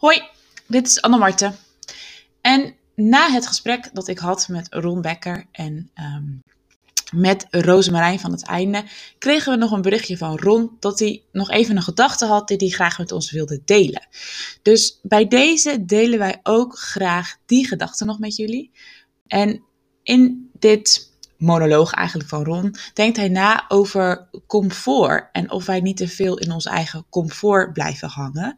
Hoi, dit is Anne Marten. En na het gesprek dat ik had met Ron Becker en ehm, met Rosemarijn van het einde, kregen we nog een berichtje van Ron dat hij nog even een gedachte had die hij graag met ons wilde delen. Dus bij deze delen wij ook graag die gedachte nog met jullie. En in dit monoloog eigenlijk van Ron denkt hij na over comfort en of wij niet te veel in ons eigen comfort blijven hangen.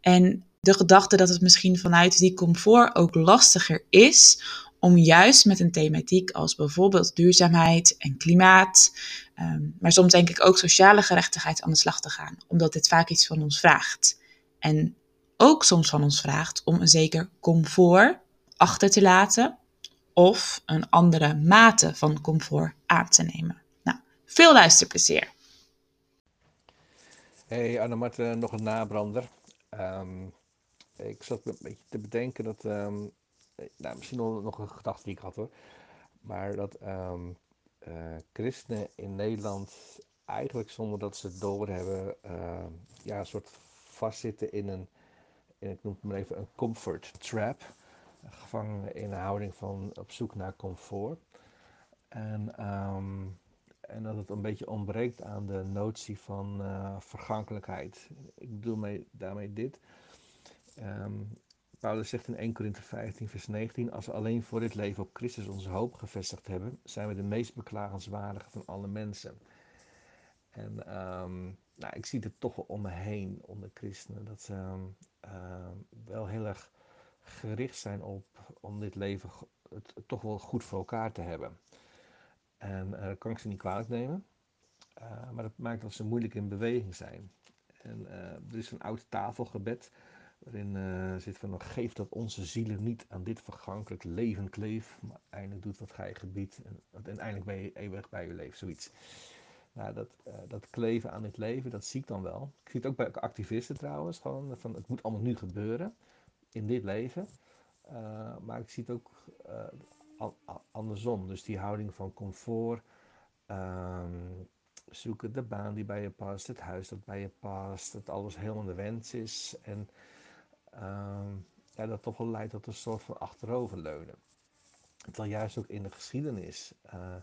En de gedachte dat het misschien vanuit die comfort ook lastiger is om juist met een thematiek als bijvoorbeeld duurzaamheid en klimaat, ehm, maar soms denk ik ook sociale gerechtigheid aan de slag te gaan, omdat dit vaak iets van ons vraagt. En ook soms van ons vraagt om een zeker comfort achter te laten of een andere mate van comfort aan te nemen. Nou, veel luisterplezier. Hey Anne-Marten, nog een nabrander. Um, ik zat een beetje te bedenken dat, ehm, nou, misschien nog een gedachte die ik had hoor, maar dat um, uh, christenen in Nederland eigenlijk zonder dat ze het doorhebben, uh, ja, een soort vastzitten in een, in, ik noem het maar even een comfort trap, gevangen in een houding van op zoek naar comfort. En, en dat het een beetje ontbreekt aan de notie van uh, vergankelijkheid. Ik bedoel mee, daarmee dit. Um, Paulus zegt in 1 Korinthe 15, vers 19: Als we alleen voor dit leven op Christus onze hoop gevestigd hebben, zijn we de meest beklagenswaardige van alle mensen. En um, nou, ik zie het toch wel om me heen onder christenen, dat ze um, wel heel erg gericht zijn op om dit leven toch wel goed voor elkaar te hebben. En uh, dat kan ik ze niet kwalijk nemen, uh, maar dat maakt dat ze moeilijk in beweging zijn. En uh, er is een oud tafelgebed Waarin uh, zit van, geef dat onze zielen niet aan dit vergankelijk leven kleef, maar eindelijk doet wat gij gebiedt en uiteindelijk ben je eeuwig bij je leven, zoiets. Nou, dat, uh, dat kleven aan dit leven, dat zie ik dan wel. Ik zie het ook bij activisten trouwens, gewoon van het moet allemaal nu gebeuren in dit leven. Uh, maar ik zie het ook andersom, dus die houding van comfort, um, zoeken de baan die bij je past, het huis dat bij je past, dat alles helemaal de wens is en Ehm, ja, dat toch wel leidt tot een soort van achteroverleunen. Terwijl juist ook in de geschiedenis uh,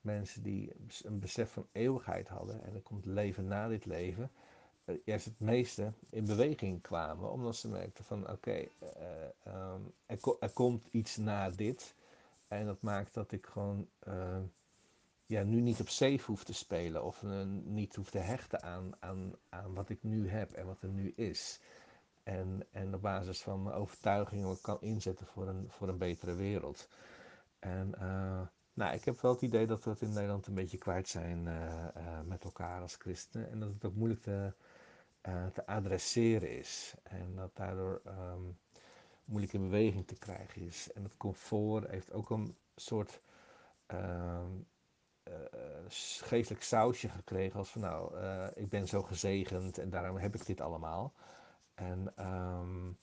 mensen die een besef van eeuwigheid hadden en er komt leven na dit leven, uh, juist het meeste in beweging kwamen, omdat ze merkten van oké, eh, um, ehm, er, er, komt iets na dit en dat maakt dat ik gewoon ja, nu niet op safe hoef te spelen of niet hoef te hechten aan, aan, aan wat ik nu heb en wat er nu is. En, en op basis van mijn overtuigingen kan inzetten voor een, voor een betere wereld. En uh, nou, ik heb wel het idee dat we het in Nederland een beetje kwijt zijn uh, uh, met elkaar als christenen. En dat het ook moeilijk te, te adresseren is. En dat daardoor um, moeilijk in beweging te krijgen is. En het comfort heeft ook een soort ehm, geestelijk sausje gekregen. Als van nou, ik ben zo gezegend en daarom heb ik dit allemaal. En, um,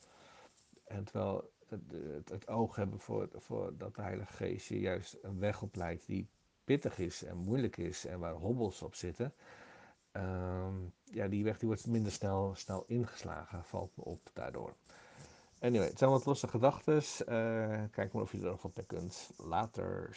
en terwijl het, het, oog hebben voor, voor dat de Heilige Geest je juist een weg opleidt die pittig is en moeilijk is en waar hobbels op zitten. Um, ja, die weg die wordt minder snel, snel ingeslagen, valt me op daardoor. Anyway, het zijn wat losse gedachten. Uh, kijk maar of je er nog op kunt. Later.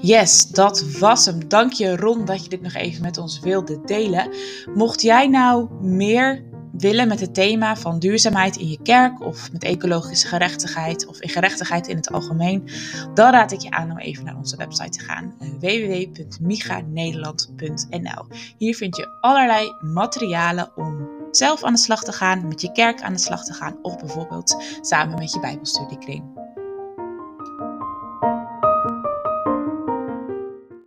Yes, dat was hem. Dank je Ron dat je dit nog even met ons wilde delen. Mocht jij nou meer willen met het thema van duurzaamheid in je kerk of met ecologische gerechtigheid of in gerechtigheid in het algemeen, dan raad ik je aan om even naar onze website te gaan eh, www.miganederland.nl. Hier vind je allerlei materialen om zelf aan de slag te gaan, met je kerk aan de slag te gaan of bijvoorbeeld samen met je Bijbelstudiekring.